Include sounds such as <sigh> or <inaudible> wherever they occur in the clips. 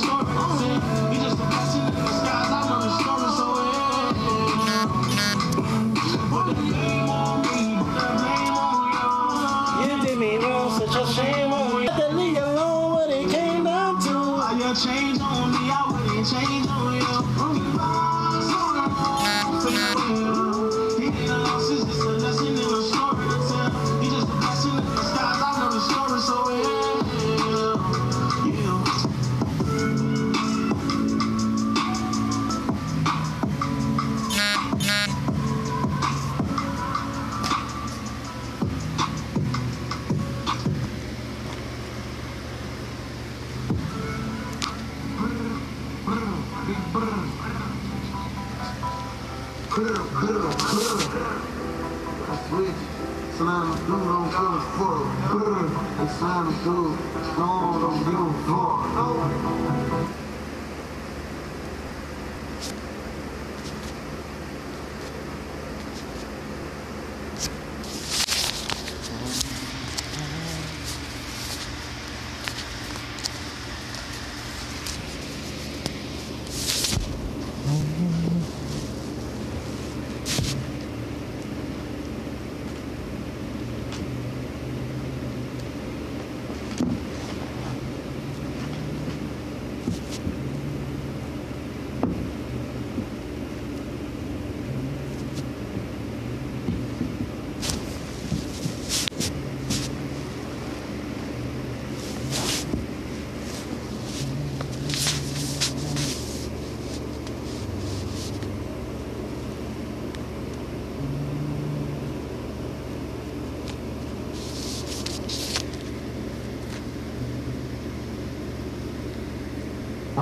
lesson slam a dude. No, don't give a fuck.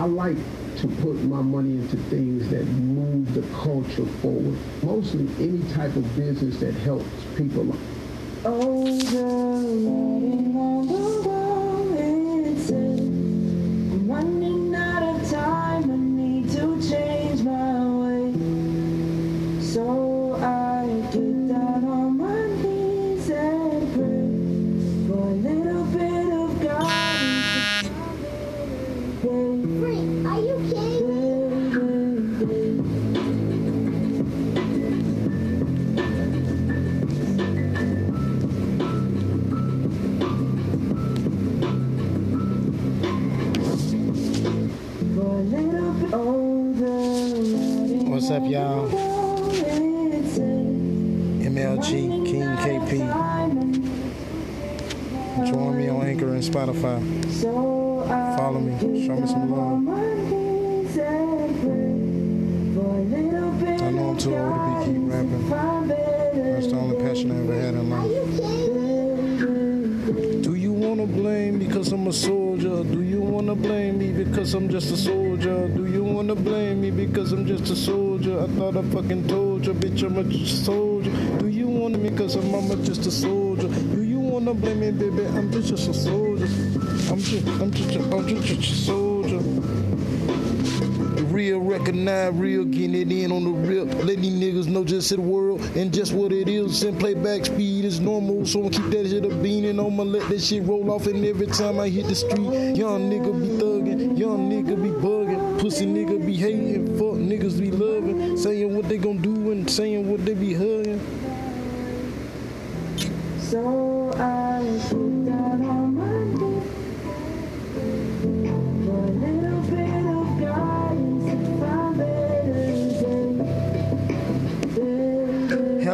I like to put my money into things that move the culture forward. Mostly any type of business that helps people. Oh, Older, Show me some love. I know I'm too old to be keep rapping. That's the only passion I ever had in life. Do you wanna blame because I'm a soldier? Do you wanna blame me because I'm just a soldier? Do you wanna blame me because I'm just a soldier? I thought I fucking told you, bitch, I'm a soldier. Do you want me because I'm, I'm just a soldier? Do you wanna blame me, baby? I'm just a soldier. I'm just, I'm just, I'm just, just a soldier. Real recognize, real getting it in on the rip. Let these niggas know just the world and just what it is. And playback speed is normal, so I keep that shit a beaning. I'ma let that shit roll off. And every time I hit the street, young nigga be thugging, young nigga be bugging, pussy nigga be hating, fuck niggas be loving, saying what they gon' do and saying what they be hugging. So I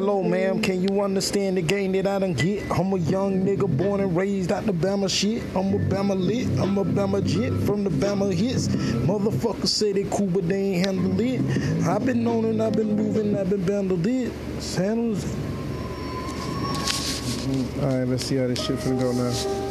Hello, ma'am. Can you understand the game that I done get? I'm a young nigga born and raised out the Bama shit. I'm a Bama lit. I'm a Bama jet from the Bama hits. Motherfuckers say they cool, but they ain't handle it. I've been known and I've been moving, I've been handled it. Sandals. All right, let's see how this shit finna go now.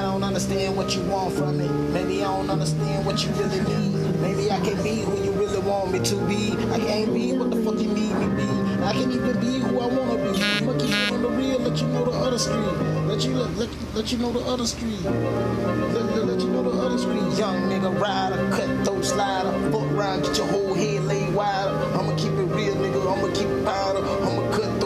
I don't understand what you want from me. Maybe I don't understand what you really need. Maybe I can't be who you really want me to be. I can't be what the fuck you need me to be. I can't even be who I wanna be. Keep it on the real, let you know the other street. Let you let, let, you know the other street. Let, let, let you know the other street. Young nigga rider, cut throat slider, fuck round, get your whole head laid wider. I'ma keep it real, nigga. I'ma keep it powder. I'ma cut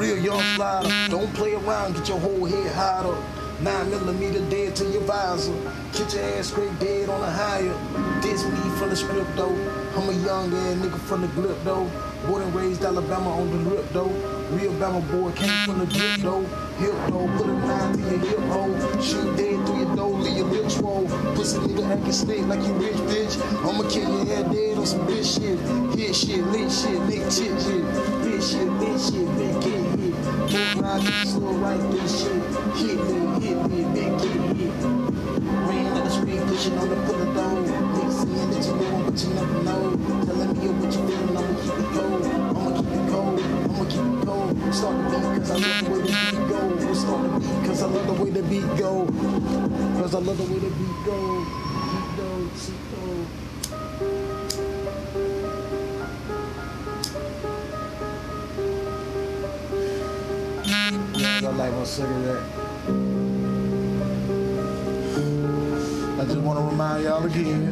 real young slider. Don't play around, get your whole head high up. Nine millimeter dead to your visor. Get your ass straight dead on a higher. This me from the script though. I'm a young ass nigga from the grip though. Born and raised Alabama on the rip though. Real Bama boy came from the grip though. Hip though, put a nine to your hip hole. Shoot dead through your door, leave your lips swole. Pussy nigga acting slick like you rich bitch. I'ma kill your head dead on some bitch shit. Hit shit, lit shit, lick shit shit. Bitch shit, bitch shit, big get hit. Around, get slow right this shit. Hit me, hit me, big get hit. Ran down the street, pushing on the pull of dough. Niggas saying that you know, but you never know. Telling me what you feeling, I'ma keep it cold. I'ma keep it cold, I'ma keep it cold. Start the beat, cause I love the way the beat go. Start the beat, cause I love the way the beat go. Cause I love the way the beat go. Beat go, beat I like my cigarette. I just want to remind y'all again.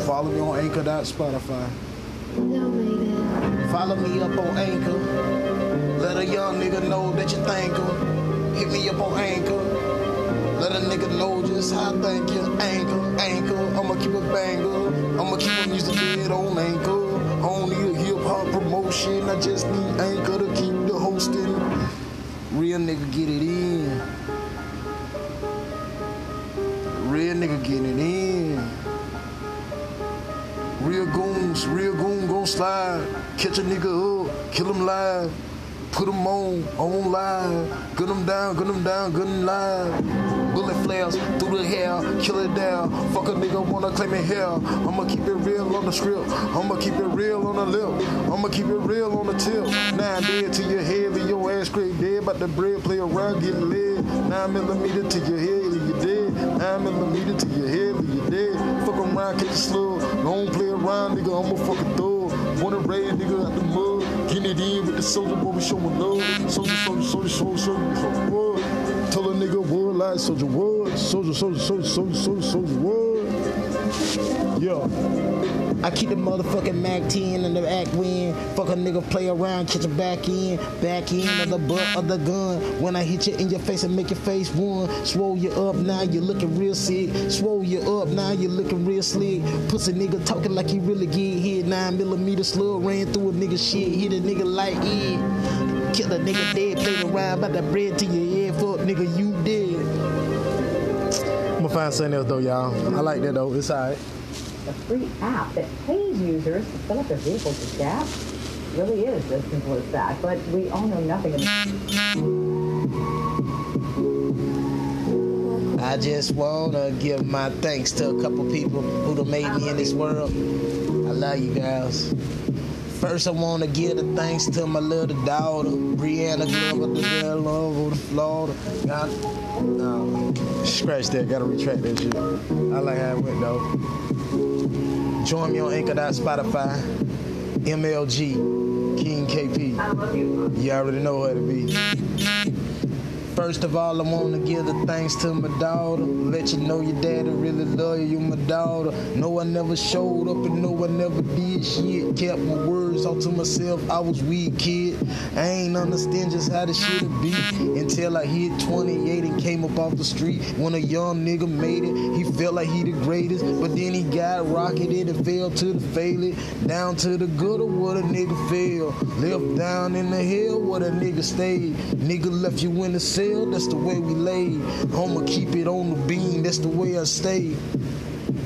Follow me on Anchor.Spotify. Follow me up on Anchor. Let a young nigga know that you thank him. Hit me up on Anchor. Let a nigga know just how I thank you. Anchor, Anchor. I'ma keep it banger. I'ma keep my music dead on Anchor. I don't need a hip hop promotion. I just need Anchor to keep the hosting. Real nigga get it in. Real nigga get it in. Real goons, real goon gon' slide. Catch a nigga up, kill him live. Put him on, on live. Gun him down, gun him down, gun him live. Bullet flares through the hair, kill it down. Fuck a nigga wanna claim it hell. I'ma keep it real on the script. I'ma keep it real on the lip. I'ma keep it real on the tip. Nine dead to your head, leave your ass straight dead. But the bread play around, getting lead. Nine millimeter to your head, leave you dead. Nine millimeter to your head, leave you dead. Fuck around, catch a slug. Don't play around, nigga. I'm a fucking thug. Wanna raid, nigga, out the mud. Getting it in with the soldier, boy, we showing love. Soldier, soldier, soldier, soldier, soldier, soldier, Tell a nigga word like soldier, word. Soldier, soldier, soldier, soldier, soldier, soldier, word. Yeah. I keep the motherfucking Mac 10 in the act win. Fuck a nigga play around, catch a back in, back in of the butt of the gun. When I hit you in your face and make your face one, swole you up, now you looking real sick. Swole you up, now you looking real slick. Pussy nigga talking like he really get hit. Nine millimeter slug ran through a nigga shit, hit a nigga like it. Kill a nigga dead, played around by the bread to your head, fuck nigga, you dead. I'm gonna find something else though, y'all. I like that though, it's alright. a free app that pays users to fill up their vehicles with gas. Really is as simple as that. But we all know nothing about I just wanna give my thanks to a couple people who done made me in this world. I love you guys. First, I wanna give the thanks to my little daughter, Brianna Glover, the girl love the Florida. God, no, scratch that. Gotta retract that shit. I like how it went though. Join me on Anchor.Spotify, MLG, King KP. You already know where to be. First of all, I want to give the thanks to my daughter. Let you know your daddy really love you, you my daughter. No, I never showed up and no, I never did shit. Kept my words all to myself. I was weak, kid. I ain't understand just how this shit be until I hit 28 and came up off the street. When a young nigga made it, he felt like he the greatest. But then he got rocketed and fell to the failure. Down to the gutter where a nigga fell. Left down in the hell where the nigga stayed. Nigga left you in the cell, that's the way we laid. I'ma keep it on the that's the way I stay.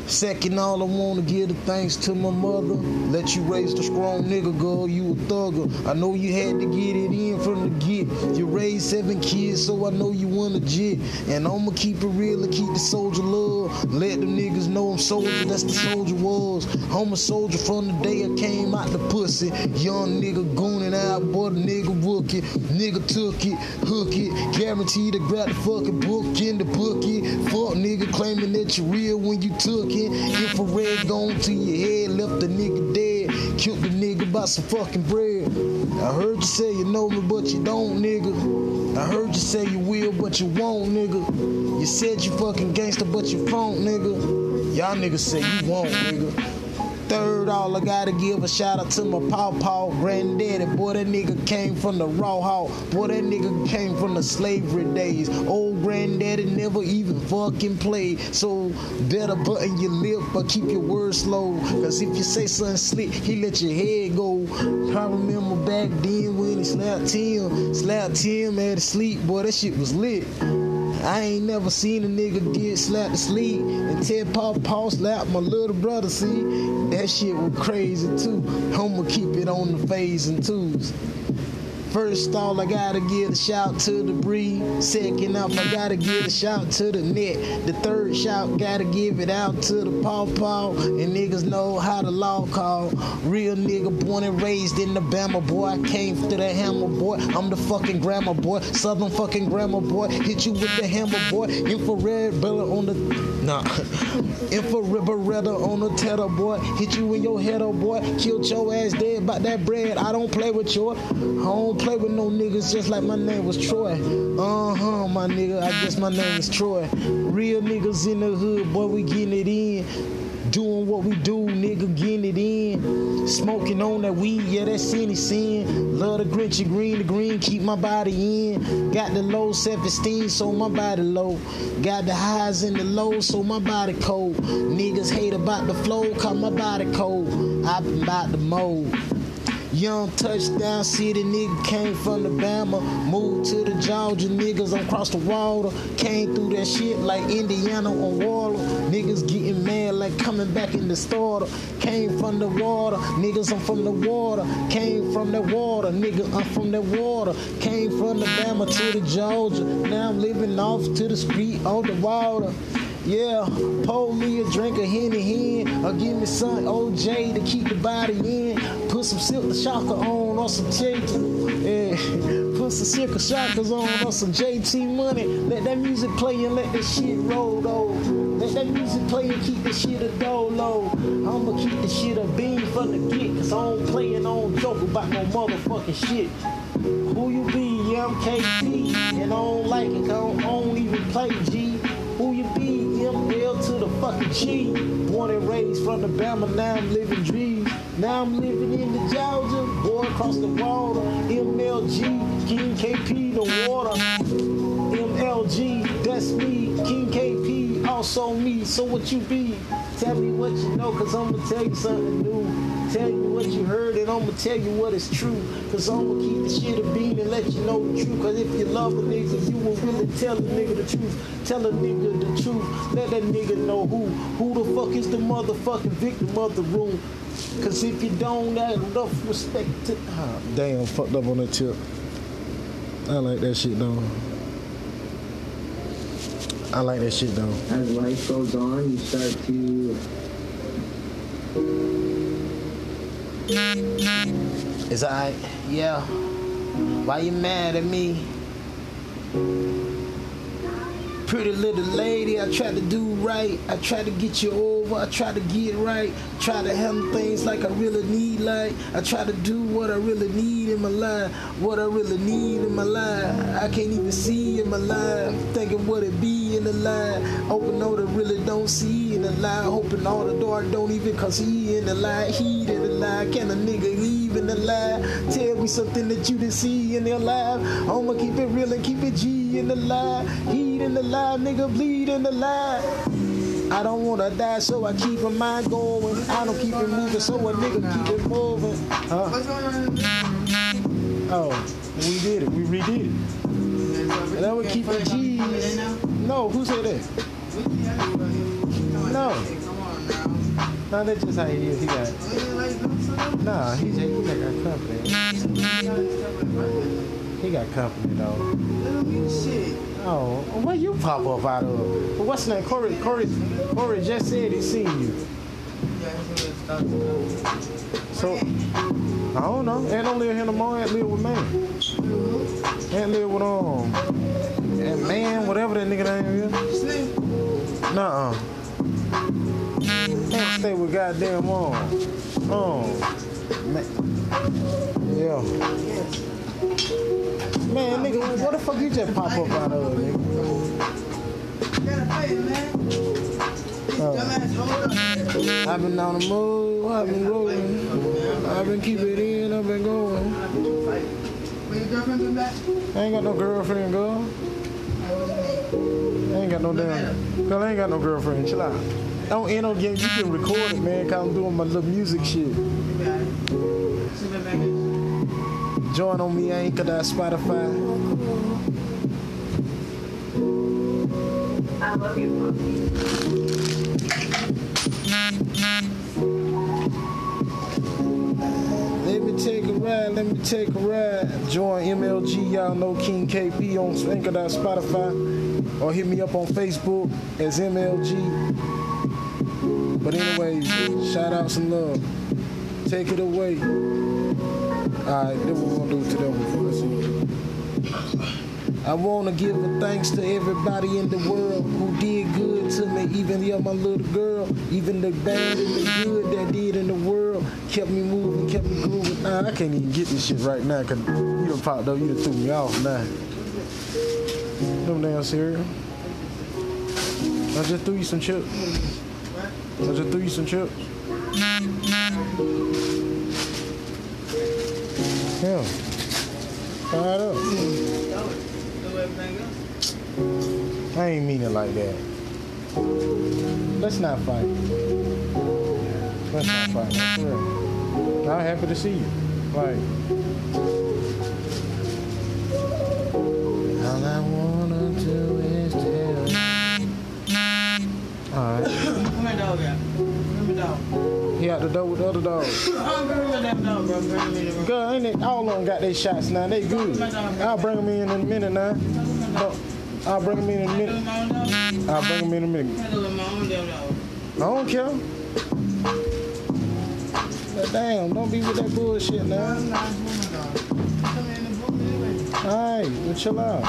Second, all I wanna give the thanks to my mother. Let you raise the strong nigga, girl, you a thugger. I know you had to get it in from the get. You raised seven kids, so I know you want a jet. And I'ma keep it real and keep the soldier love. Let them niggas know I'm soldier, that's the soldier was. I'm a soldier from the day I came out the pussy. Young nigga gooning out, boy, the nigga rookie. Nigga took it, hook it. Guaranteed to grab the fucking book in the bookie. Fuck nigga claiming that you real when you took it. Infrared gone to your head, left the nigga dead. Killed the nigga by some fucking bread. I heard you say you know me, but you don't, nigga. I heard you say you will, but you won't, nigga. You said you fucking gangster, but you phone, nigga. Y'all niggas say you won't, nigga. Third, all I gotta give a shout out to my paw paw granddaddy. Boy, that nigga came from the raw hog. Boy, that nigga came from the slavery days. Old granddaddy never even fucking played. So better button your lip but keep your words slow. Cause if you say something slick, he let your head go. I remember back then when he slapped Tim. Slapped Tim at sleep. Boy, that shit was lit. I ain't never seen a nigga get slapped to sleep and Ted Paw Paw slapped my little brother. See, that shit was crazy too. I'ma keep it on the phase and twos. First all I gotta give a shout to the breed. Second up, I gotta give a shout to the net. The third shout, gotta give it out to the paw paw. And niggas know how the law call. Real nigga born and raised in the Bama boy. I came through the hammer boy. I'm the fucking grammar boy. Southern fucking grammar boy. Hit you with the hammer boy. Infrared bullet on the nah. <laughs> Infrared beretta on the tether boy. Hit you in your head, oh boy. Killed your ass dead about that bread. I don't play with your. Don't play with no niggas just like my name was Troy. Uh huh, my nigga. I guess my name is Troy. Real niggas in the hood, boy, we getting it in. Doing what we do, nigga, getting it in. Smoking on that weed, yeah, that's any sin. Love the Grinchy green, the green keep my body in. Got the low self-esteem, so my body low. Got the highs and the lows, so my body cold. Niggas hate about the flow, cause my body cold. I been about the mold. Young touchdown city nigga came from the Bama, moved to the Georgia niggas on cross the water, came through that shit like Indiana on water. Niggas getting mad like coming back in the starter. Came from the water, niggas I'm from the water. Came from the water, nigga I'm from the water. Came from the Bama to the Georgia. Now I'm living off to the street on the water. Yeah, pour me a drink of Henny hen, or give me some OJ to keep the body in. Put some silk shocker on or some JT. Yeah, put some silk shockers on or some JT money. Let that music play and let that shit roll though. Let that music play and keep the shit a dolo. I'ma keep the shit a beam from the get, cause I don't play and I don't joke about no motherfucking shit. Who you be? Yeah, I'm KT, and I don't like it, cause I don't, I don't even play G. Who you be? ML to fucking G. Born and raised from the Bama, now I'm living dreams. Now I'm living in the Georgia, boy across the water. MLG, King KP, the water. MLG, that's me. King KP, also me. So what you be? Tell me what you know, cause I'ma tell you something new. Tell you what you heard and I'ma tell you what is true. Cause I'ma keep the shit a beam and let you know the truth. Cause if you love a nigga, you will really tell a nigga the truth. Tell a nigga the truth. Let that nigga know who. Who the fuck is the motherfucking victim of the room. Cause if you don't have enough respect to ah, damn fucked up on that tip. I like that shit though. I like that shit though. As life goes on, you start to Is I yeah. Why you mad at me? Pretty little lady, I try to do right. I try to get you over. I try to get right. Try to handle things like I really need. Like I try to do what I really need in my life. What I really need in my life. I can't even see in my life. Thinking what it be in the lie. Hoping all the really don't see in the lie. Hoping all the dark don't even cause he in the lie. He in the lie. Can a nigga the lie? Tell me something that you didn't see in their life. I'ma keep it real and keep it G in the lie. Heat the nigga the. I don't wanna die, so I keep my mind going. I don't keep it moving, so a nigga keep it moving. Huh? Oh, we did it. We redid it. And I would keep it G's. No, who said that? No. Nah, that's just how he is. He got. Nah, he just he got company. He got company though. Oh, where you pop up out of? What's name? Corey, Corey, Corey just said he seen you. So, I don't know. Ant don't live here no more. Ant live with man. Ant live with um, and man, whatever that nigga name is. Nuh-uh. Ant stay with goddamn mom. Oh, man. Yeah. Man, nigga, what the fuck you just pop up out of, nigga? Oh. I've been on the move, I've been rolling, I've been keeping it in, I've been going. I ain't got no girlfriend, girl. I ain't got no damn. Girl, I ain't got no girlfriend. Chill out. Don't end up getting you can record it, man, cause I'm doing my little music shit. Join on me, Anchor, that Spotify. I love you. Let me take a ride, let me take a ride. Join MLG, y'all know King KP on Anchor, Spotify. Or hit me up on Facebook as MLG. But anyways, shout out some love. Take it away. Alright, this what we're gonna do today before I see. I wanna give a thanks to everybody in the world who did good to me, even yeah, my little girl, even the bad and the good that did in the world, kept me moving, kept me grooving. Nah, I can't even get this shit right now, cause you done popped up, you done threw me off now. No damn cereal. I just threw you some chips. I just threw you some chips. Up. I ain't mean it like that. Let's not fight. Let's not fight. I'm happy to see you. Like. The with the other girl, where that dog, bro? Girl, ain't it? All of them got their shots now. They good. I'll bring them in in a minute now. No, I'll bring them in in a minute. I'll bring them in in a minute. I don't care. But damn, don't be with that bullshit now. I'm book. Alright, well chill out.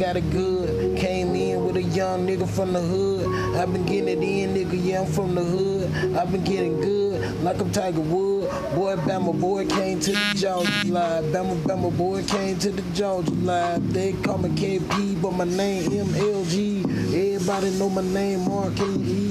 Got it good. Came in with a young nigga from the hood. I've been getting it in, nigga, yeah, I'm from the hood. I've been getting good, like I'm Tiger Wood. Boy, Bama boy came to the Georgia live. Bama Bama boy came to the Georgia live. They call me KP, but my name MLG. Everybody know my name, Mark KD.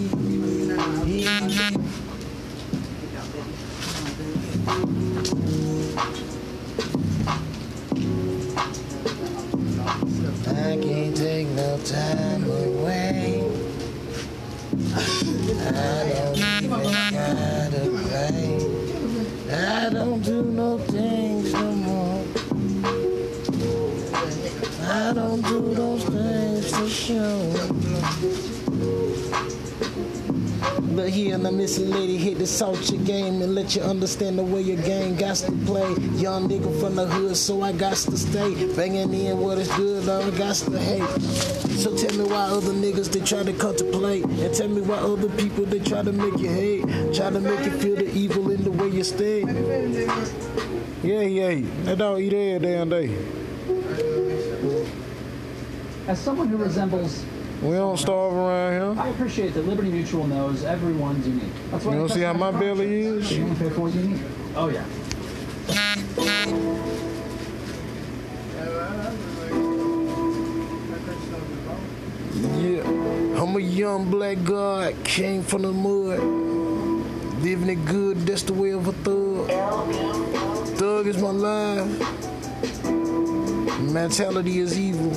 Hit your game and let you understand the way your game got to play. Young nigga from the hood, so I got to stay. Banging in what is good, I got to hate. So tell me why other niggas they try to contemplate, and tell me why other people they try to make you hate, try to make you feel the evil in the way you stay. Yeah, yeah, that dog eat every damn day. As someone who resembles We don't starve around here. I appreciate that Liberty Mutual knows everyone's unique. That's why You don't see how my belly is? You pay for what's unique? Oh yeah. Yeah, I'm a young black god, came from the mud. Living it good, that's the way of a thug. Thug is my life. Mentality is evil.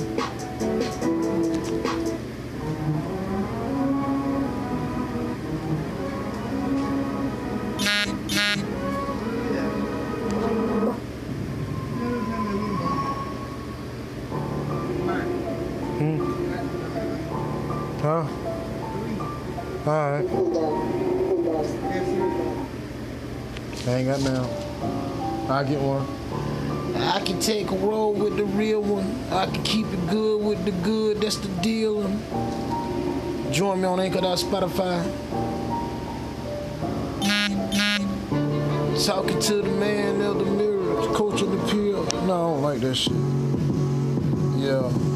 Huh? Alright. I ain't got now. I get one. I can take a roll with the real one. I can keep it good with the good. That's the deal. Join me on Anchor.Spotify. Talking to the man of the mirror, coach of the pill. No, I don't like that shit. Yeah.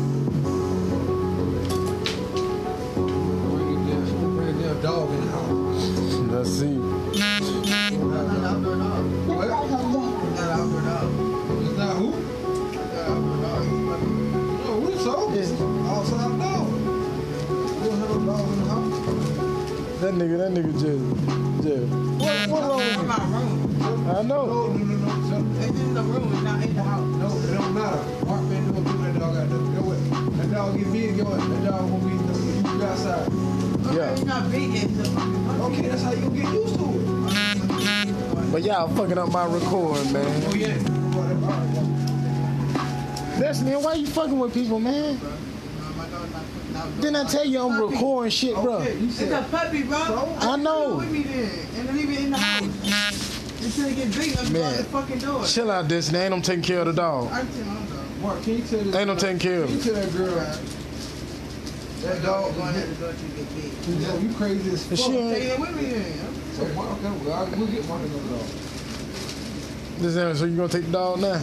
That nigga, that nigga just, just. What, what wrong with my room. I know. No, no, no, no. It's in the room, it's not in the house. No, it don't matter. Mark man don't that dog out there. Go with That dog get big, go That dog gonna be you outside. Yeah. It's not big, it's Okay, that's how you get used to it. But y'all fucking up my recording, man. Oh yeah. Destiny, why you fucking with people, man? Didn't I tell you I'm recording shit, bro? It's a puppy, bro. I know. With me then, and leave it in the house. Until it get big, I'm Man. the fucking door. Chill out, Destiny. Ain't I'm taking care of the dog. I'm telling you, dog. Mark, can you tell this? Ain't no taking care of Can you tell that girl that dog going at the door to get big. You, you crazy as fuck. She ain't- Take it with me then. So Mark, okay, we'll get Mark another dog. This so you gonna take the dog now?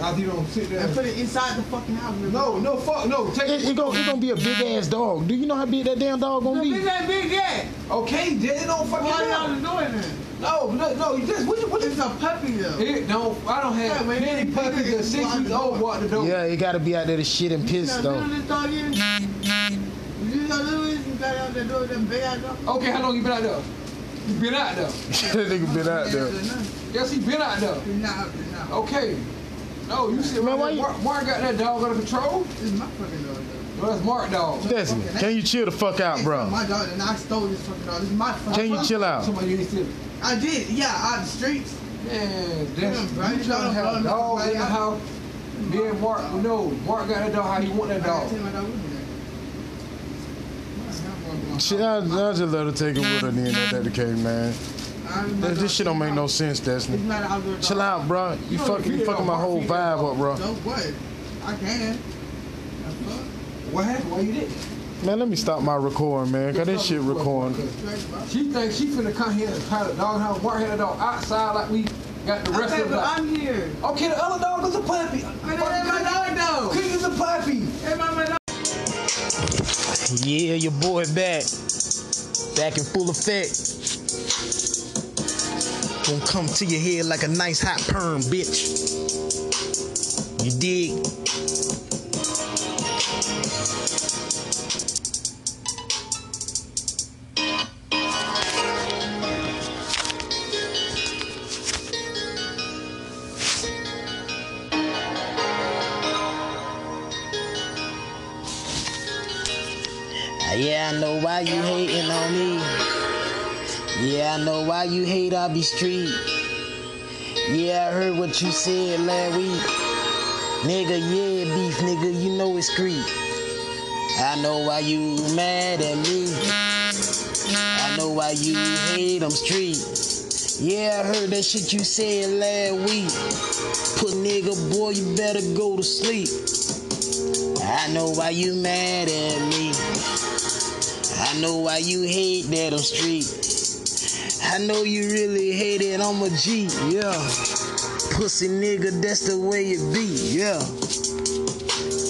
After you don't sit there. And put it inside the fucking house. No, no, fuck, no. Take It, it, gonna, it gonna be a big ass dog. Do you know how big that damn dog gonna The be? bitch ain't big yet. Okay, then don't fucking Why matter. y'all doing that? No, no, no. You just what you what It's a puppy though. It don't. I don't have Yeah, but many it- puppies it- that six years old walk the door. Yeah, it gotta be out there to shit and piss You though. know this dog is? You know Louis, you got out the door, them big ass dog. Okay, how long you been out there? You been out there? <laughs> that nigga been out there. Yes, he been out there. He's not out there now. Okay. No, you see, Man, man, why you- Mark, Mark got that dog under control. This is my fucking dog though. No, that's Mark dog. Destiny, can you chill the fuck out, bro? My dog, and I stole this fucking dog. This is my fucking Can you dog. chill out? Somebody you ain't stealing. I did, yeah, out the streets. Man, that's Yeah, bro, you you trying to don't have know dogs in the nobody house. Me and Mark, no, Mark got that dog how he want that I dog. take my dog with me. Shit, I, I just let her take it with her then. That that the man. That, this shit don't make no sense, It's Destiny. not an outdoor dog. Chill out, bro. You fucking, you fucking my whole vibe up, bro. So what? I can. What happened? Why you did? Man, let me stop my recording, man, cause this shit recording. She thinks she finna come here and try to dog house. Mark had a dog outside like we got the rest Okay, of the but. I'm here. Okay, the other dog is a puppy. But my dog though. Cookie is a puppy. That my my dog. Yeah, your boy back. Back in full effect. Gonna come to your head like a nice hot perm, bitch. You dig? Yeah, I know why you hating on me. Yeah, I know why you be street. Yeah, I heard what you said last week. Nigga, yeah, beef, nigga, you know it's creep. I know why you mad at me. I know why you hate them street. Yeah, I heard that shit you said last week. Put nigga, boy, you better go to sleep. I know why you mad at me. I know why you hate that I'm street. I know you really hate it, I'm a G, yeah. Pussy nigga, that's the way it be, yeah.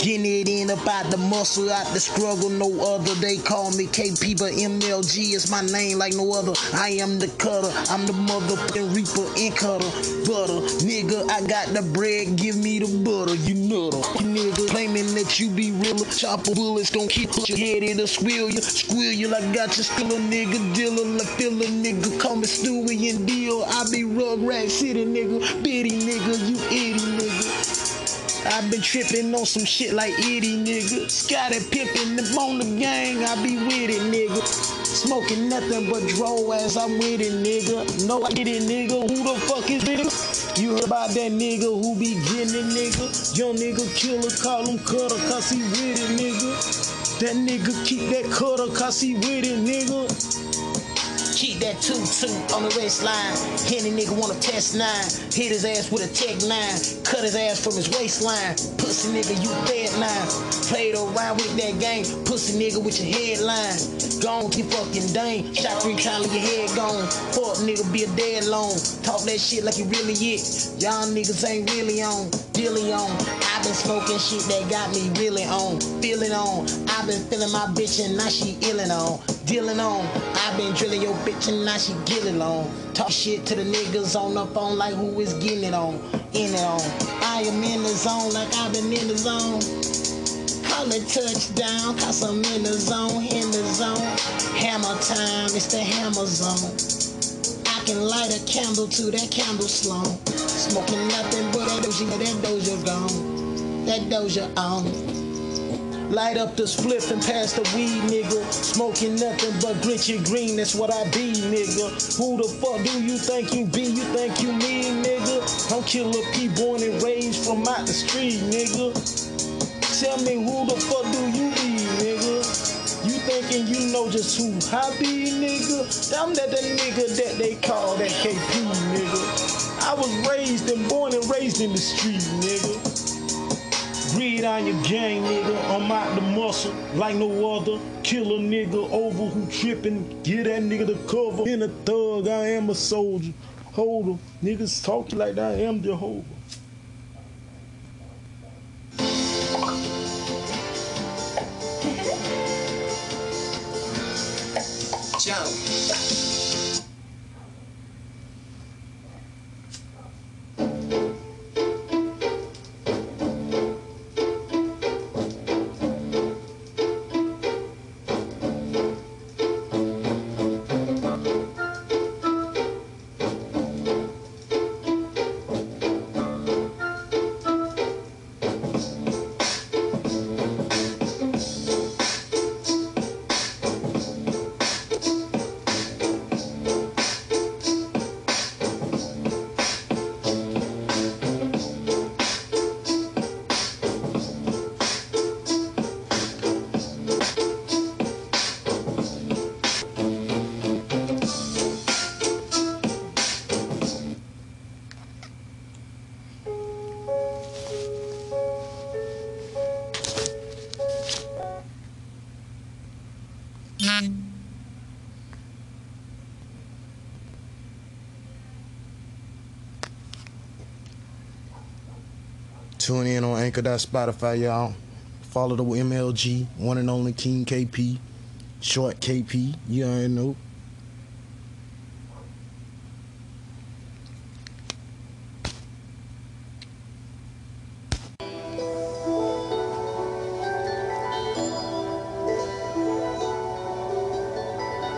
Getting it in about the muscle, out the struggle, no other. They call me KP, but MLG is my name like no other. I am the cutter, I'm the motherfucking reaper and cutter. Butter, nigga, I got the bread, give me the butter, you nutter. Nigga claiming that you be real, chopper bullets gon' keep your head, it'll squeal you, squeal you like got you still a nigga, dealer, like feel a nigga, call me Stewie and deal. I be Rugrat City, nigga, bitty nigga, you nigga. I've been tripping on some shit like itty nigga. Scotty pimpin' them on the gang, I be with it, nigga. Smoking nothing but dro as I'm with it, nigga. No, I get it, nigga. Who the fuck is nigga? You heard about that nigga who be getting it, nigga? Young nigga killer, call him cutter, cause he with it, nigga. That nigga keep that cutter, cause he with it, nigga. That two two on the waistline. Any nigga wanna test nine. Hit his ass with a tech nine. Cut his ass from his waistline. Pussy nigga, you dead nine. Played around with that game. Pussy nigga with your headline. Gone, keep fucking dang. Shot three times, your head gone. Fuck nigga, be a dead long. Talk that shit like you really it. Y'all niggas ain't really on. Dealing on. i been smoking shit that got me really on. Feeling on. i been feeling my bitch and now she illin' on. Dealing on. i been drilling your bitch and now she get it on. Talk shit to the niggas on the phone like who is getting it on. In it on. I am in the zone like I've been in the zone. Call it touchdown, cause I'm in the zone, in the zone. Hammer time, it's the hammer zone. I can light a candle to that candle slow. Smoking nothing but that doja, that doja gone. That doja on. Light up the spliff and pass the weed, nigga. Smoking nothing but glitchy green, that's what I be, nigga. Who the fuck do you think you be? You think you me, nigga? I'm Killer P, born and raised from out the street, nigga. Tell me who the fuck do you be, nigga? You thinking you know just who I be, nigga? I'm that the nigga that they call that KP, nigga. I was raised and born and raised in the street, nigga. Breed on your gang, nigga. I'm out the muscle like no other. Kill a nigga over who trippin'. Get that nigga the cover. In a thug, I am a soldier. Hold 'em. Niggas talk like I am Jehovah. Joe. Tune in on Anchor.Spotify, y'all. Follow the MLG, one and only King KP, short KP. You already know.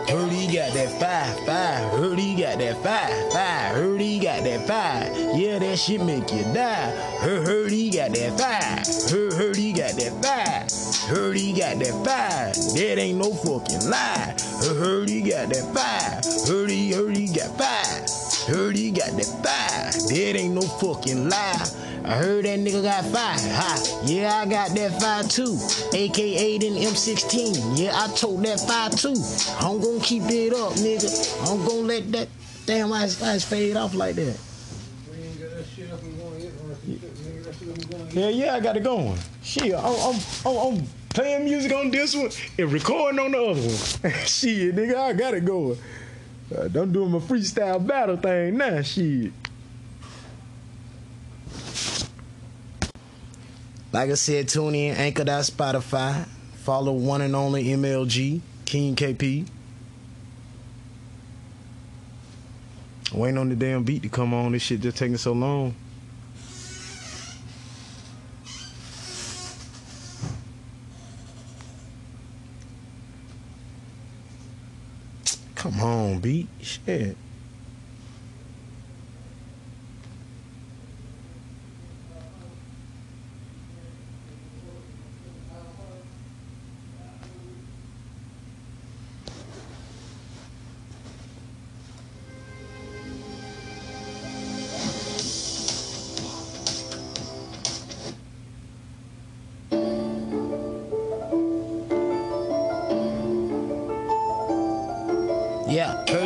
Heard he got that five, five. Heard he got that five, five. Heard he got that five. Yeah, that shit make you die. Heard, heard he got that five. Heard, heard he got that five. Heard he got that five. That ain't no fucking lie. Heard, he got that five. Heard he, heard he got five. Heard he got that five. That ain't no fucking lie. I heard that nigga got five. Ha. Yeah, I got that five too. AKA then M16. Yeah, I told that five too. I'm gonna keep it up, nigga. I'm gonna let that damn ice ice fade off like that. Yeah, yeah, I got it going. Shit, I'm, I'm, I'm, I'm playing music on this one and recording on the other one. <laughs> shit, nigga, I got it going. Uh, I'm doing my freestyle battle thing now, shit. Like I said, tune in Anchor that Spotify. Follow one and only MLG King KP. Waiting on the damn beat to come on. This shit just taking so long. Come on, beat. Shit.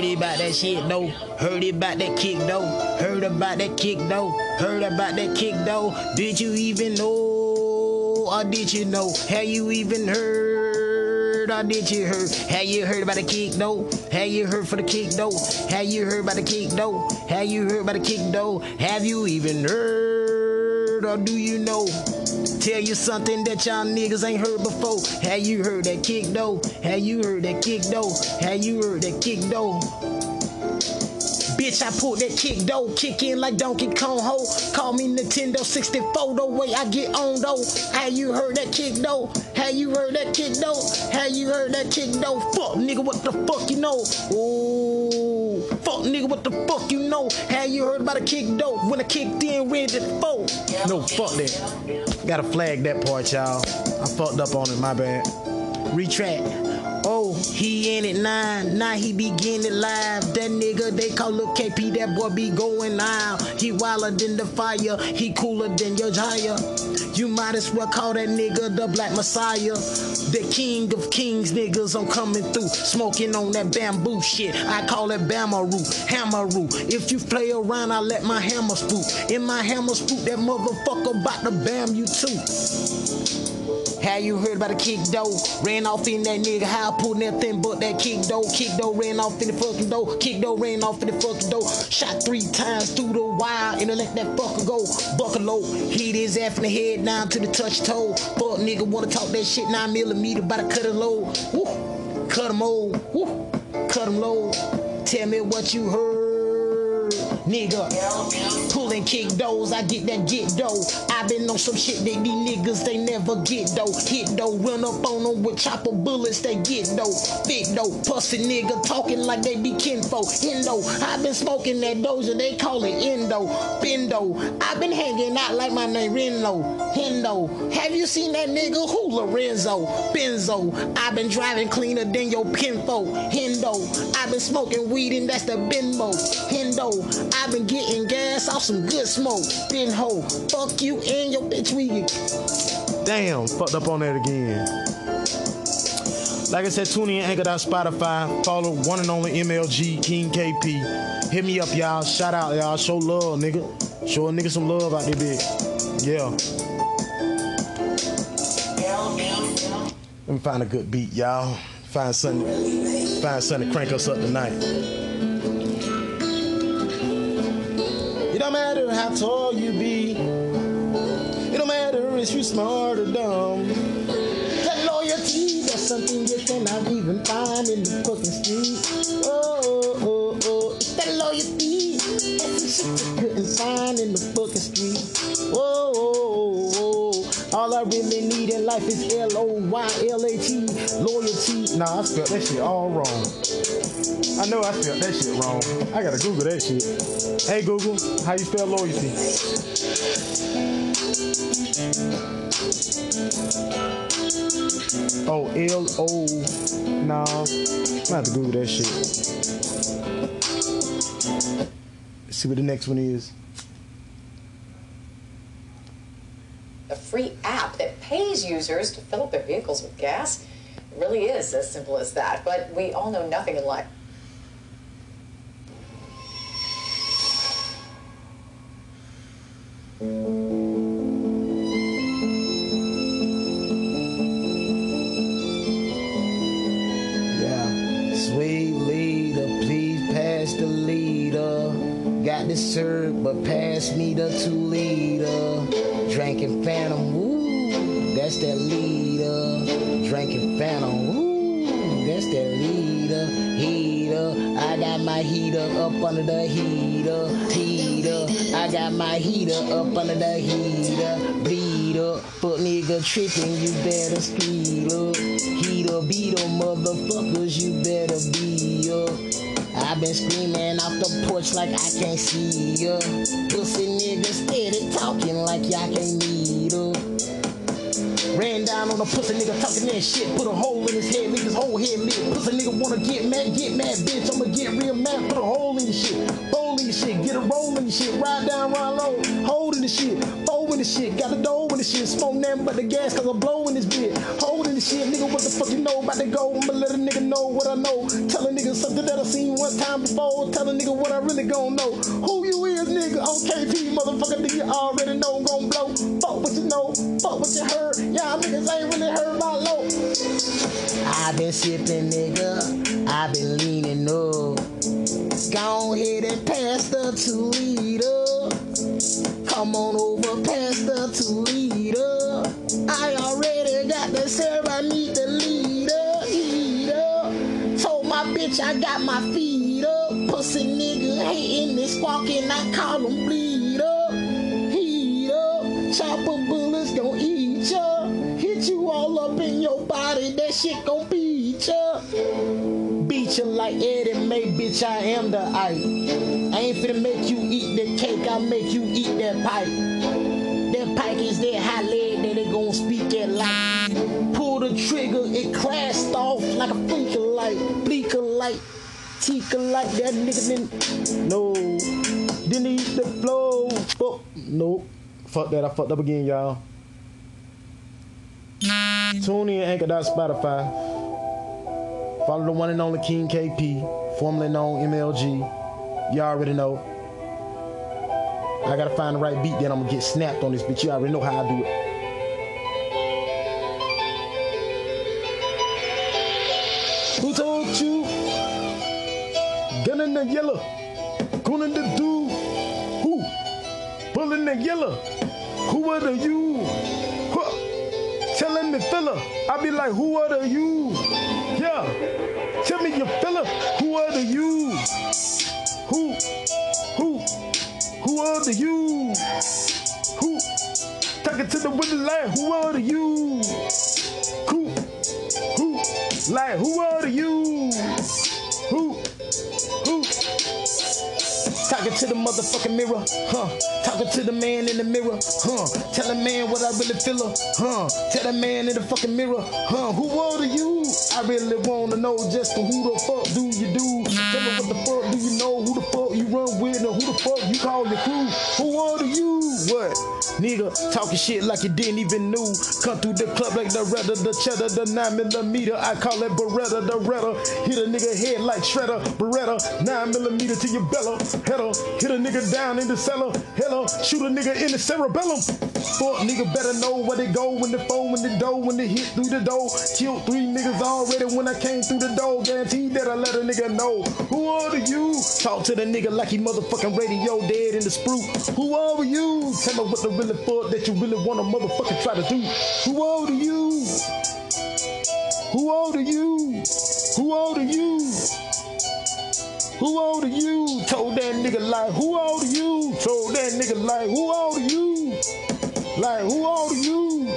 Heard about that shit though. Heard about that kick though. Heard about that kick though. Heard about that kick though. Did you even know? Or did you know? Have you even heard? Or did you heard? Have you heard about the kick though? Have you heard for the kick though? Have you heard about the kick though? Have you heard about the kick though? Have you even heard? Or do you know? Tell you something that y'all niggas ain't heard before. Have you heard that kick though? Have you heard that kick though? Have you heard that kick though? Bitch, I pulled that kick though, kick in like Donkey Kong ho. Call me Nintendo 64 the way I get on though. Have you heard that kick though? Have you heard that kick though? Have you heard that kick though? Fuck nigga, what the fuck you know? Ooh, nigga, what the fuck you know? Have you heard about a kick though? When I kicked in, ready to four. No, fuck that. Gotta flag that part, y'all. I fucked up on it, my bad. Retract. Oh, he in it nine, now he begin it live. That nigga they call Lil KP, that boy be going out. He wilder than the fire, he cooler than your Jaya. You might as well call that nigga the Black Messiah. The king of kings, niggas, I'm coming through. Smoking on that bamboo shit. I call it Bamaru, Hammeru. If you play around, I let my hammer spook. In my hammer spook, that motherfucker about to bam you too. How you heard about a kick though? Ran off in that nigga, how I pulled nothing but that kick though. Kick though, ran off in the fucking door. Kick though, ran off in the fucking door. Shot three times through the wire and I let that fucker go. Buckle hit his ass in the head down to the touch toe. Fuck nigga wanna talk that shit nine millimeter, about to cut it low. Woo, cut him low. Woo, cut him low. Tell me what you heard, nigga. Pulling kick doors, I get that get dough. I been on some shit that these niggas they never get though. Hit though, run up on them with chopper bullets, they get though. Big though, pussy nigga talking like they be kinfo. Indo, I been smoking that doja, they call it Indo. Bendo, I been hanging out like my name Reno. Hendo, have you seen that nigga who Lorenzo? Benzo, I been driving cleaner than your pinfo. Hendo, I been smoking weed and that's the Benmo. Hendo, I been getting gas off some good smoke. Then ho, fuck you and your bitch we Damn, fucked up on that again. Like I said, tune in, Anchor Spotify. Follow one and only MLG King KP. Hit me up, y'all. Shout out, y'all. Show love, nigga. Show a nigga some love out there, big. Yeah. Let me find a good beat, y'all. Find something. Find something to crank us up tonight. Don't matter how tall you be. It don't matter if you're smart or dumb. That loyalty, that's something you cannot even find in the fucking street. Oh, oh, oh, oh, it's that loyalty. That's the you couldn't find in the fucking street. Oh, oh, oh, oh. All I really need in life is L-O-Y-L-A-T, loyalty. Nah, I spelled that shit all wrong. I know I spelled that shit wrong. I gotta Google that shit. Hey Google, how you spell loyalty? Oh, L O. I'm gonna have to Google that shit. Let's see what the next one is. A free app that pays users to fill up their vehicles with gas. It really is as simple as that. But we all know nothing in life. Yeah. Sweet leader, please pass the leader. Got the syrup, but pass me the two liter. Drinking Phantom, ooh. that's that leader. Drinking Phantom. Ooh, that's that leader. Heater. I got my heater up under the heater. Heater. I got my heater up under the heater. Beat up. but nigga tripping, you better speed up. Heater, beat up, motherfuckers, you better be up. I've been screaming off the porch like I can't see ya. Pussy niggas steady talking like y'all can't her. Ran down on a pussy nigga talking that shit. Put a hole in his head, leave his whole head lit. Pussy nigga wanna get mad, get mad, bitch. I'ma get real mad. Put a hole in your shit. Fold in your shit. Get a roll in your shit. Ride down, ride low. Hold in the shit. Fold in the shit. Got a dough in the shit. Smoke nothing but the gas cause I'm blowing this bitch. Hold in the shit. Nigga, what the fuck you know about to go? I'ma let a nigga know what I know. Tell a nigga something that I seen one time before. Tell a nigga what I really gon' know. Who you is, nigga? On KP, motherfucker, nigga, you already know gon' blow. Fuck what. Y'all niggas ain't really heard my low. i been sipping, nigga. i been leaning up. Go ahead and pass the two liter. Come on over, pass the two liter. I already got the syrup, I need the leader. Heater. Told my bitch I got my feet up. Pussy nigga hating me squawking, I call him bleed up. Heat up. Chopper bullets gon' eat ya. Hit you all up in your body, that shit gon' beat ya. Beat you like Eddie May, bitch, I am the I. I ain't finna make you eat that cake, I make you eat that pipe. That pike is that high leg that they gon' speak at light. Pull the trigger, it crashed off like a flicker light, bleaker light, teaker light. That nigga didn't, no, didn't eat the flow. Fuck, nope. Fuck that, I fucked up again, y'all. Tune in, Anchor.Spotify. Follow the one and only King KP, formerly known MLG. You all already know. I gotta find the right beat, then I'm gonna get snapped on this bitch. You already know how I do it. Who told you? Gun in the yellow. Gun in the dude. Who? Bull in the yellow. Who are the you? Telling. I be like, who are the you? Yeah. Tell me your fella. Who are the you? Who? Who? Who are the you? Who? Talking to the window like, who are the you? Who? Who? Like, who are the you? Talking to the motherfucking mirror, huh? Talking to the man in the mirror, huh? Tell the man what I really feel, huh? Tell the man in the fucking mirror, huh? Who are you? I really wanna know just who the fuck do you do? Tell me what the fuck do you know? Who the fuck you run with? And who the fuck you call your crew? Who are you? What? Nigga, talking shit like you didn't even know. Come through the club like the Retta, the cheddar, the 9 millimeter. I call it Beretta, the Retta. Hit a nigga head like Shredder, Beretta. 9 millimeter to your bellow. Header, hit a nigga down in the cellar. Hello, shoot a nigga in the cerebellum. Fuck nigga better know where they go when the phone, when the door, when they hit through the door. Killed three niggas already when I came through the door. Guaranteed that I let a nigga know. Who are you? Talk to the nigga like he motherfucking radio dead in the sprue. Who are you? Tell me what the really fuck that you really wanna motherfucking try to do. Who are you? Who are you? Who are you? Who old are you? Told that nigga like, who old are you? Told that nigga like, who old are you? Like, who old are you?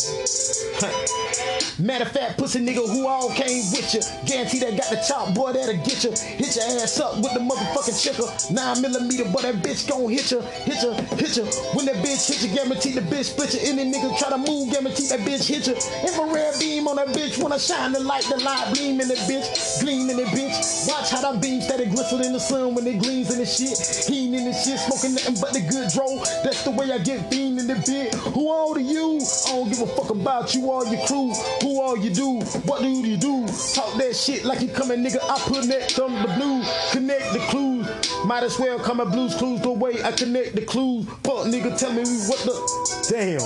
<laughs> Matter of fact, pussy nigga who all came with you. Guarantee that got the chop, boy, that'll get you. Hit your ass up with the motherfucking chicker. Nine millimeter, but that bitch gon' hit you. Hit you, hit you. When that bitch hit you, guarantee the bitch split you. Any nigga try to move, guarantee that bitch hit you. Infrared beam on that bitch. When I shine the light, the light gleam in the bitch. Gleam in the bitch. Watch how that beam steady glisten in the sun when it gleams in the shit. Heen in the shit, smoking nothing but the good dro. That's the way I get fiend in the bit. Who all are you? I don't give a fuck about you or your crew. Who all you do? What do you do? Talk that shit like you coming, nigga. I put next thumb the blue. Connect the clues. Might as well come at blues clues the way I connect the clues. Fuck nigga, tell me what the damn.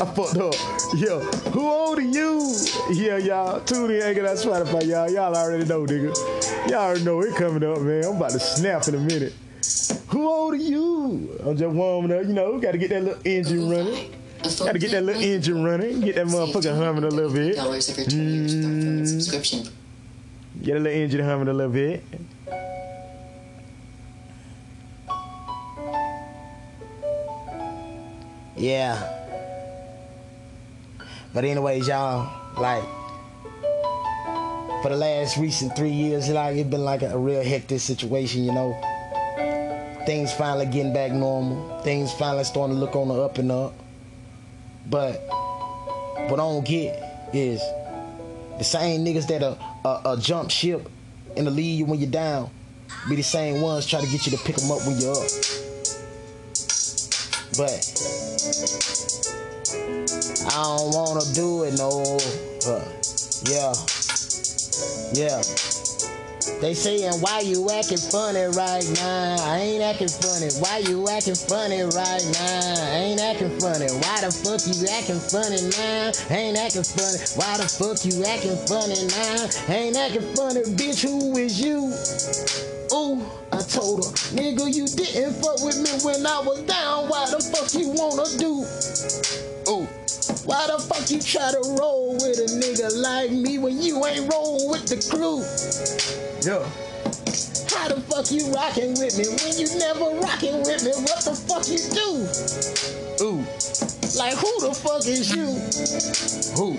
I fucked up. Yeah. Who old are you? Yeah, y'all. Tune in, ain't that Spotify, y'all. Y'all already know, nigga. Y'all already know it coming up, man. I'm about to snap in a minute. Who old are you? I'm just warming up, you know, gotta get that little engine running. Gotta get that little engine running. Get that motherfucker humming a little bit. dollars every 20 years with mm. subscription. Get a little engine humming a little bit. Yeah. But anyways, y'all, like for the last recent three years, like it's been like a, a real hectic situation, you know. Things finally getting back normal. Things finally starting to look on the up and up. But what I don't get is the same niggas that are jump ship and to leave you when you're down be the same ones try to get you to pick them up when you're up. But I don't wanna do it no. Uh, yeah, yeah. They saying why you acting funny right now? I ain't acting funny. Why you acting funny right now? I ain't acting funny. Why the fuck you acting funny now? I ain't acting funny. Why the fuck you acting funny now? I ain't acting funny, bitch. Who is you? Ooh, I told her, nigga, you didn't fuck with me when I was down. Why the fuck you wanna do? Ooh, why the fuck you try to roll with a nigga like me when you ain't roll with the crew? Yeah. How the fuck you rocking with me when you never rocking with me? What the fuck you do? Ooh, like who the fuck is you? Who?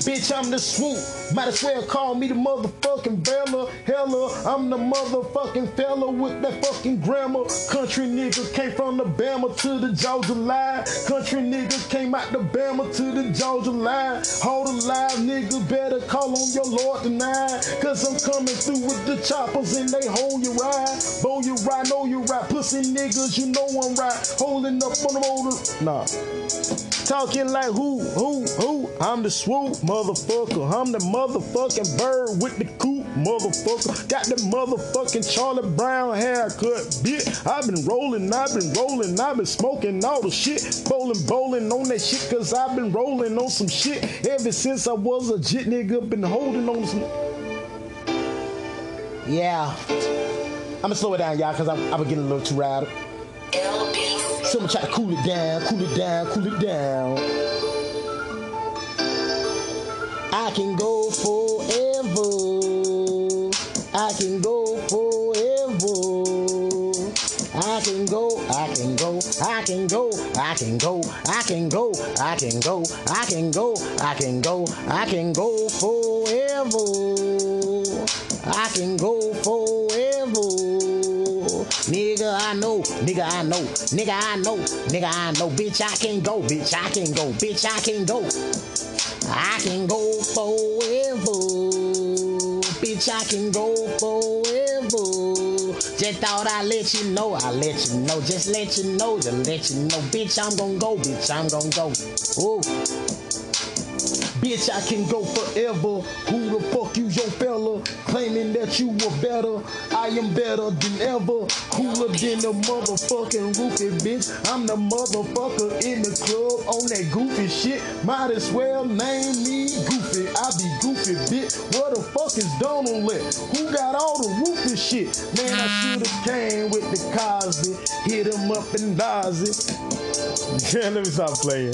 Bitch, I'm the swoop. Might as well call me the motherfucking Bella. Hella, I'm the motherfucking fella with that fucking grammar. Country nigga came from the Bama to the Georgia line. Country nigga came out the Bama to the Georgia line. Hold alive, nigga, better call on your Lord tonight. Cause I'm coming through with the choppers and they hold you right. Bow you right, know you right. Pussy niggas, you know I'm right. Holding up on the motor. Nah. Talking like who, who, who? I'm the swoop, motherfucker. I'm the motherfucking bird with the coop, motherfucker. Got the motherfucking Charlie Brown haircut, bitch. I've been rolling, I've been rolling, I've been smoking all the shit. Bowling, bowling on that shit, cause I've been rolling on some shit ever since I was a jit nigga. Been holding on some. Yeah. I'ma slow it down, y'all, cause I'm, I'm getting a little too riled. So I'ma try to cool it down, cool it down, cool it down. I can go forever. I can go forever. I can go, I can go, I can go, I can go, I can go, I can go, I can go, I can go, I can go forever. I can go forever. Nigga, I know, nigga, I know, nigga, I know, nigga, I know, bitch, I can go, bitch, I can go, bitch, I can go. I can go forever. Bitch, I can go forever. Just thought I'd let you know, I'll let you know, just let you know, just let you know. Bitch, I'm gonna go, bitch, I'm gonna go. Ooh. Bitch, I can go forever. Who the fuck you, your fella? Claiming that you were better. I am better than ever. Cooler than the motherfucking roofie, bitch. I'm the motherfucker in the club on that goofy shit. Might as well name me Goofy. I be goofy, bitch. What the fuck is Donald let? Who got all the roofie shit? Man, I should've came with the Cosby. Hit him up and does it. <laughs> Yeah, let me stop playing.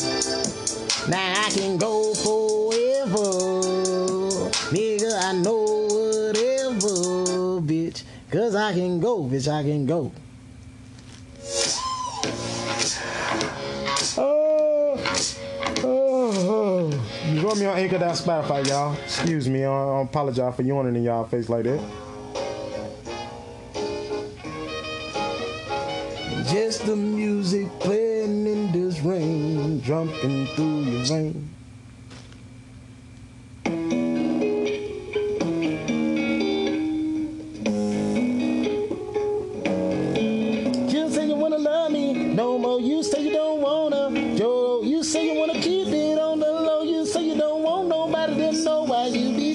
Now I can go forever. Nigga, I know whatever, bitch. Cause I can go, bitch, I can go. Oh, oh, oh. You got me on Anchor down Spotify, y'all. Excuse me, I, I apologize for yawning in y'all face like that. Just the music playing in this rain, jumping through your vein. No more. You say you don't wanna. Joe, you say you wanna keep it on the low. You say you don't want nobody to know why you be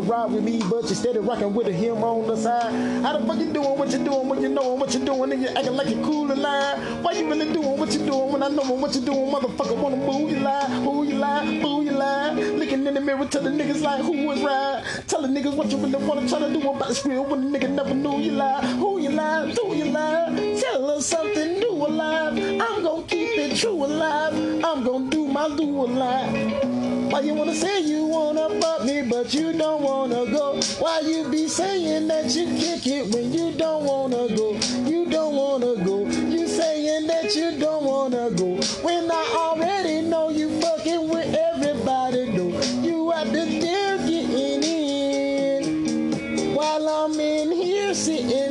ride with me, but you steady rocking with a him on the side. How the fuck you doing what you doing when you know what you doing and you acting like you cool and lie? Why you really doing what you doing when I know what you doing, motherfucker? Wanna boo you lie, boo you lie, boo you lie. Looking in the mirror, tell the niggas like who was right. Tell the niggas what you really wanna try to do about this real when the nigga never knew you lie. Who you lie, who you lie. Tell us something new alive. I'm gonna keep it true alive. I'm gonna do my do alive. Why you wanna say you wanna fuck me, but you don't wanna go? Why you be saying that you kick it when you don't wanna go? You don't wanna go. You saying that you don't wanna go when I already know you fucking with everybody. Though you out there getting in while I'm in here sitting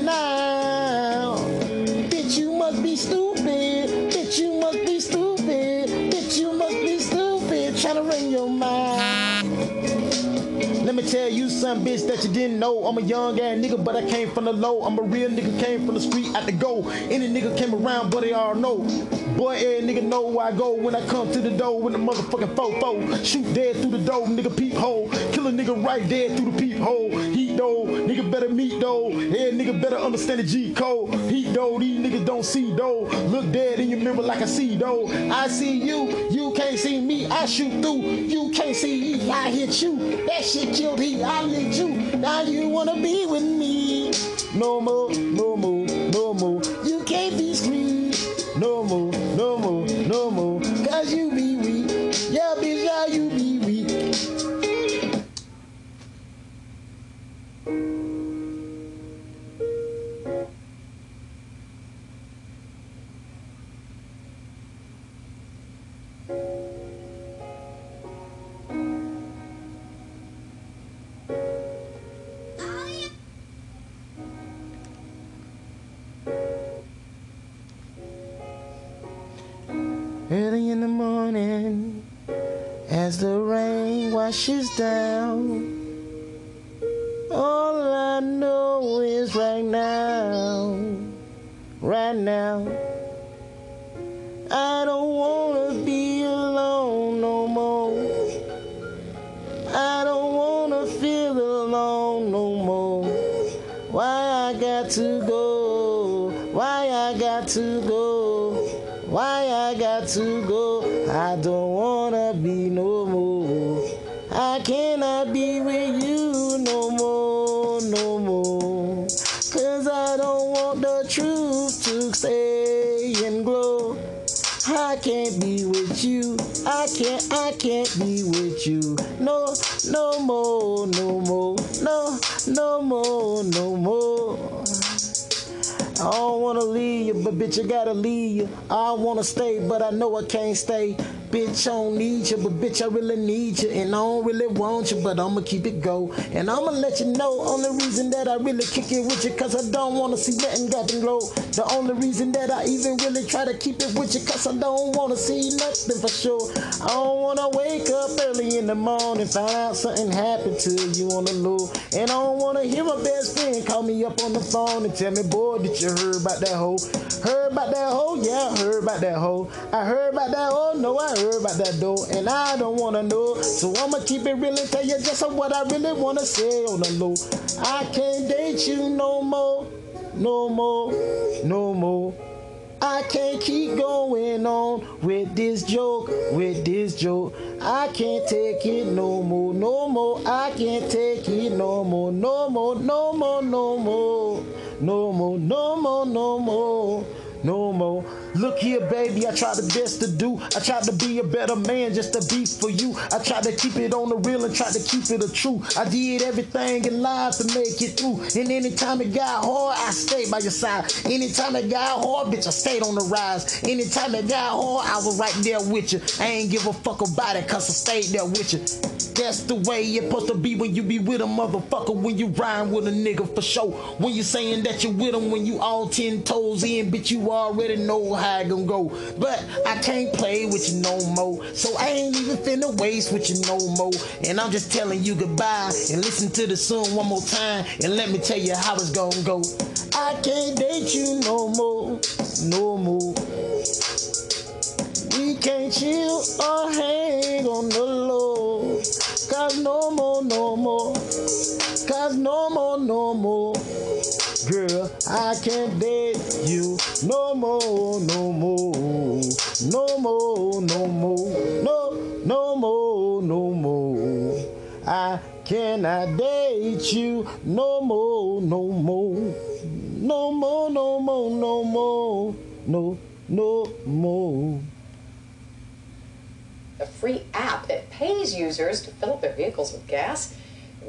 tell you some bitch that you didn't know. I'm a young ass nigga, but I came from the low. I'm a real nigga, came from the street at the go. Any nigga came around, but they all know. Boy, every nigga know where I go when I come to the door with the motherfucking fofo. Shoot dead through the door, nigga peephole. Kill a nigga right dead through the peephole. Heat though, nigga better meet though. Yeah, nigga better understand the G code. Heat though, these niggas don't see though. Look dead in your mirror like I see though. I see you, you can't see me. I shoot through, you can't see me. I hit you. That shit killed he. I lit you. Now you wanna be with me. No more, no more, no you. I can't, I can't be with you. No, no more, no more. No, no more, no more. I don't wanna leave you, but bitch, I gotta leave you. I wanna stay, but I know I can't stay. Bitch, I don't need you, but bitch, I really need you. And I don't really want you, but I'ma keep it go. And I'ma let you know, only reason that I really kick it with you, cause I don't wanna see nothing gotten low. The only reason that I even really try to keep it with you, cause I don't wanna see nothing for sure. I don't wanna wake up early in the morning, find out something happened to you on the low. And I don't wanna hear my best friend call me up on the phone and tell me, boy, did you hear about that hoe? Heard about that hoe? Yeah, I heard about that hoe. I heard about that hoe? No, I heard about that door. And I don't wanna know. So I'ma keep it real and tell you just what I really wanna say on the low. I can't date you no more. No more. No more. I can't keep going on with this joke, with this joke. I can't take it no more, no more. I can't take it no more, no more, no more, no more, no more, no more, no more, no more. Look here, baby, I tried the best to do. I tried to be a better man just to be for you. I tried to keep it on the real and tried to keep it a true. I did everything in life to make it through. And anytime it got hard, I stayed by your side. Anytime it got hard, bitch, I stayed on the rise. Anytime it got hard, I was right there with you. I ain't give a fuck about it, cause I stayed there with you. That's the way it's supposed to be when you be with a motherfucker, when you rhyme with a nigga for sure. When you saying that you with him, when you all ten toes in, bitch, you already know how how it gonna go. But I can't play with you no more. So I ain't even finna waste with you no more. And I'm just telling you goodbye. And listen to the song one more time. And let me tell you how it's gonna go. I can't date you no more. No more. We can't chill or hang on the low. Cause no more, no more. Cause no more, no more. Girl, I can't date you no more, no more, no more, no more, no, no more, no more. I cannot date you no more, no more, no more, no more, no more, no, no more. A free app that pays users to fill up their vehicles with gas.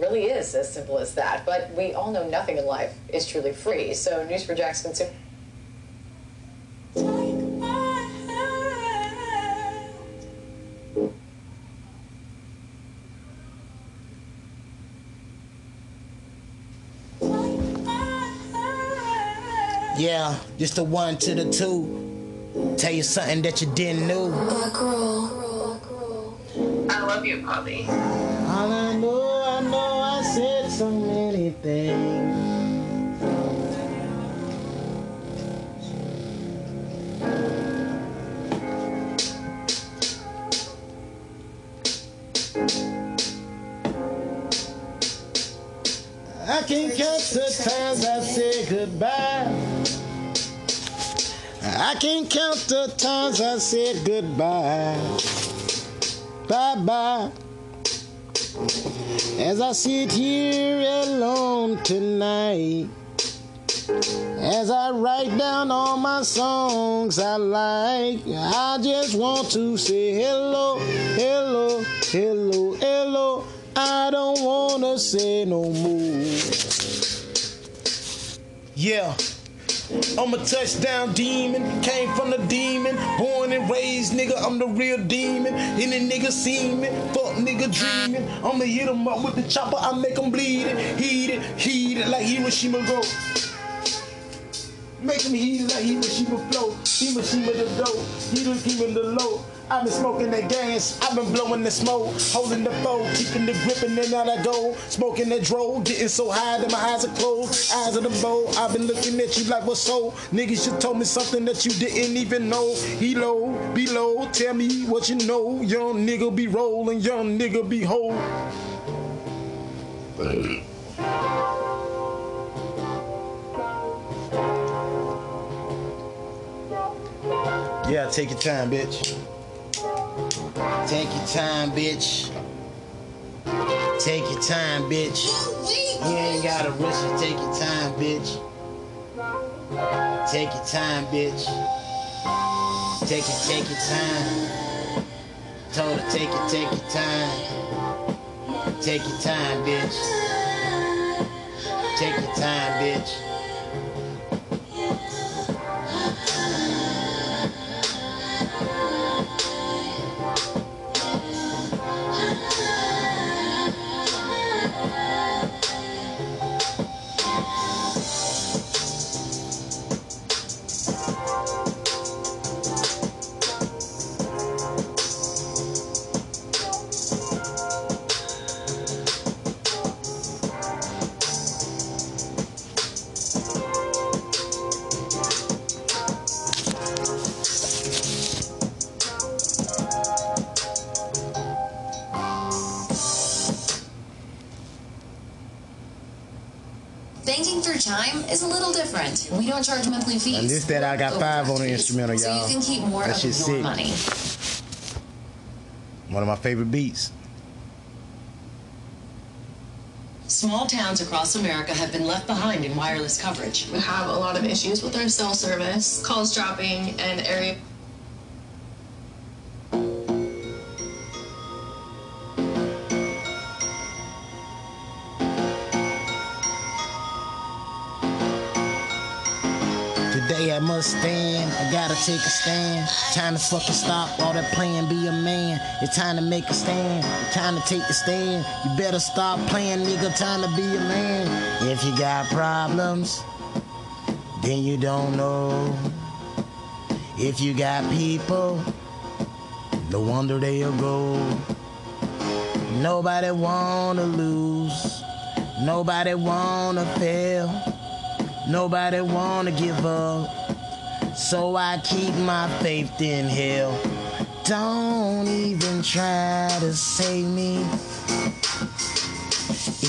It really is as simple as that. But we all know nothing in life is truly free. So, News for Jackson Consumer. Yeah, just the one to the two. Tell you something that you didn't know. I love you, Polly. All I know, I know I said so many things. I can't count the times I said goodbye. I can't count the times I said goodbye. Bye bye. As I sit here alone tonight, as I write down all my songs I like, I just want to say hello, hello, hello, hello. I don't wanna say no more. Yeah. I'm a touchdown demon, came from the demon, born and raised, nigga. I'm the real demon. Any nigga see me, fuck nigga dreaming. I'ma hit him up with the chopper, I make him bleed it, heat it, heat it like Hiroshima go. Make him heat it like Hiroshima flow. Hiroshima the dough, Hiroshima the low. I've been smoking that gas, I've been blowing the smoke, holding the foe, keeping the grip, and then out I go. Smoking that dro, getting so high that my eyes are closed. Eyes of the bow, I've been looking at you like what's so. Niggas, you told me something that you didn't even know. He low, below, tell me what you know. Young nigga be rolling, young nigga be whole. Yeah, take your time, bitch. Take your time, bitch. Take your time, bitch. You ain't gotta rush it. Take your time, bitch. Take your time, bitch. Take it, take your time. Told her, take it, take your time. Take your time, bitch. Take your time, bitch. We don't charge monthly fees. And this that I got five on the instrumental, So y'all. So you can keep more that of shit your sick. money. One of my favorite beats. Small towns across America have been left behind in wireless coverage. We have a lot of issues with our cell service, calls dropping, and area take a stand. Time to fucking stop all that playing, be a man. It's time to make a stand, time to take the stand. You better stop playing, nigga, time to be a man. If you got problems, then you don't know. If you got people, no wonder they'll go. Nobody wanna lose, nobody wanna fail. Nobody wanna give up, so I keep my faith in hell. Don't even try to save me,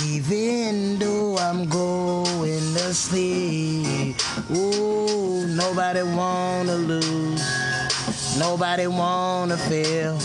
Even though I'm going to sleep, ooh, nobody wanna lose, nobody wanna fail.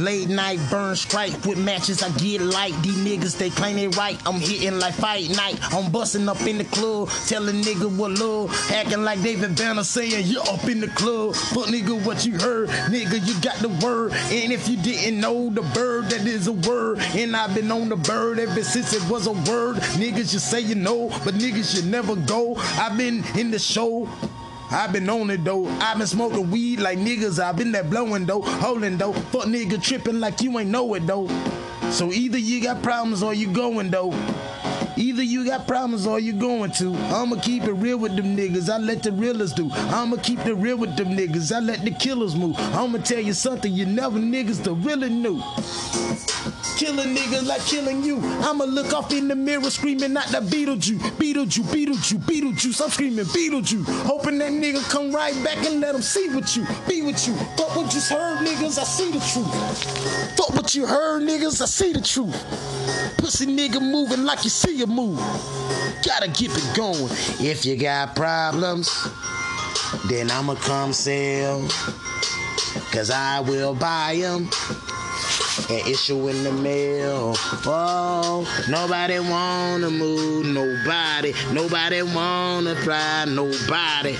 Late night burn strike with matches. I get light. These niggas they claim they right. I'm hitting like fight night. I'm busting up in the club, telling nigga what love. Acting like David Banner saying you up in the club. But nigga, what you heard? Nigga, you got the word. And if you didn't know the bird, that is a word. And I've been on the bird ever since it was a word. Niggas, you say you know, but niggas, you never go. I've been in the show. I've been on it though. I've been smoking weed like niggas. I've been that blowing though, holding though. Fuck nigga tripping like you ain't know it though. So either you got problems or you going though. Either you got problems or you going to. I'ma keep it real with them niggas. I let the realers do. I'ma keep it real with them niggas. I let the killers move. I'ma tell you something you never niggas the really knew. Killing niggas like killing you. I'ma look off in the mirror screaming out the Beetlejuice, Beetlejuice, Beetlejuice, Beetlejuice. I'm screaming Beetlejuice, hoping that nigga come right back and let him see with you, be with you. Fuck what you heard, niggas. I see the truth. Fuck what you heard, niggas. I see the truth. Pussy nigga moving like you see a move. Gotta keep it going. If you got problems, then I'ma come sell. Cause I will buy them and issue in the mail. Oh, nobody wanna move, nobody, nobody wanna fly, nobody.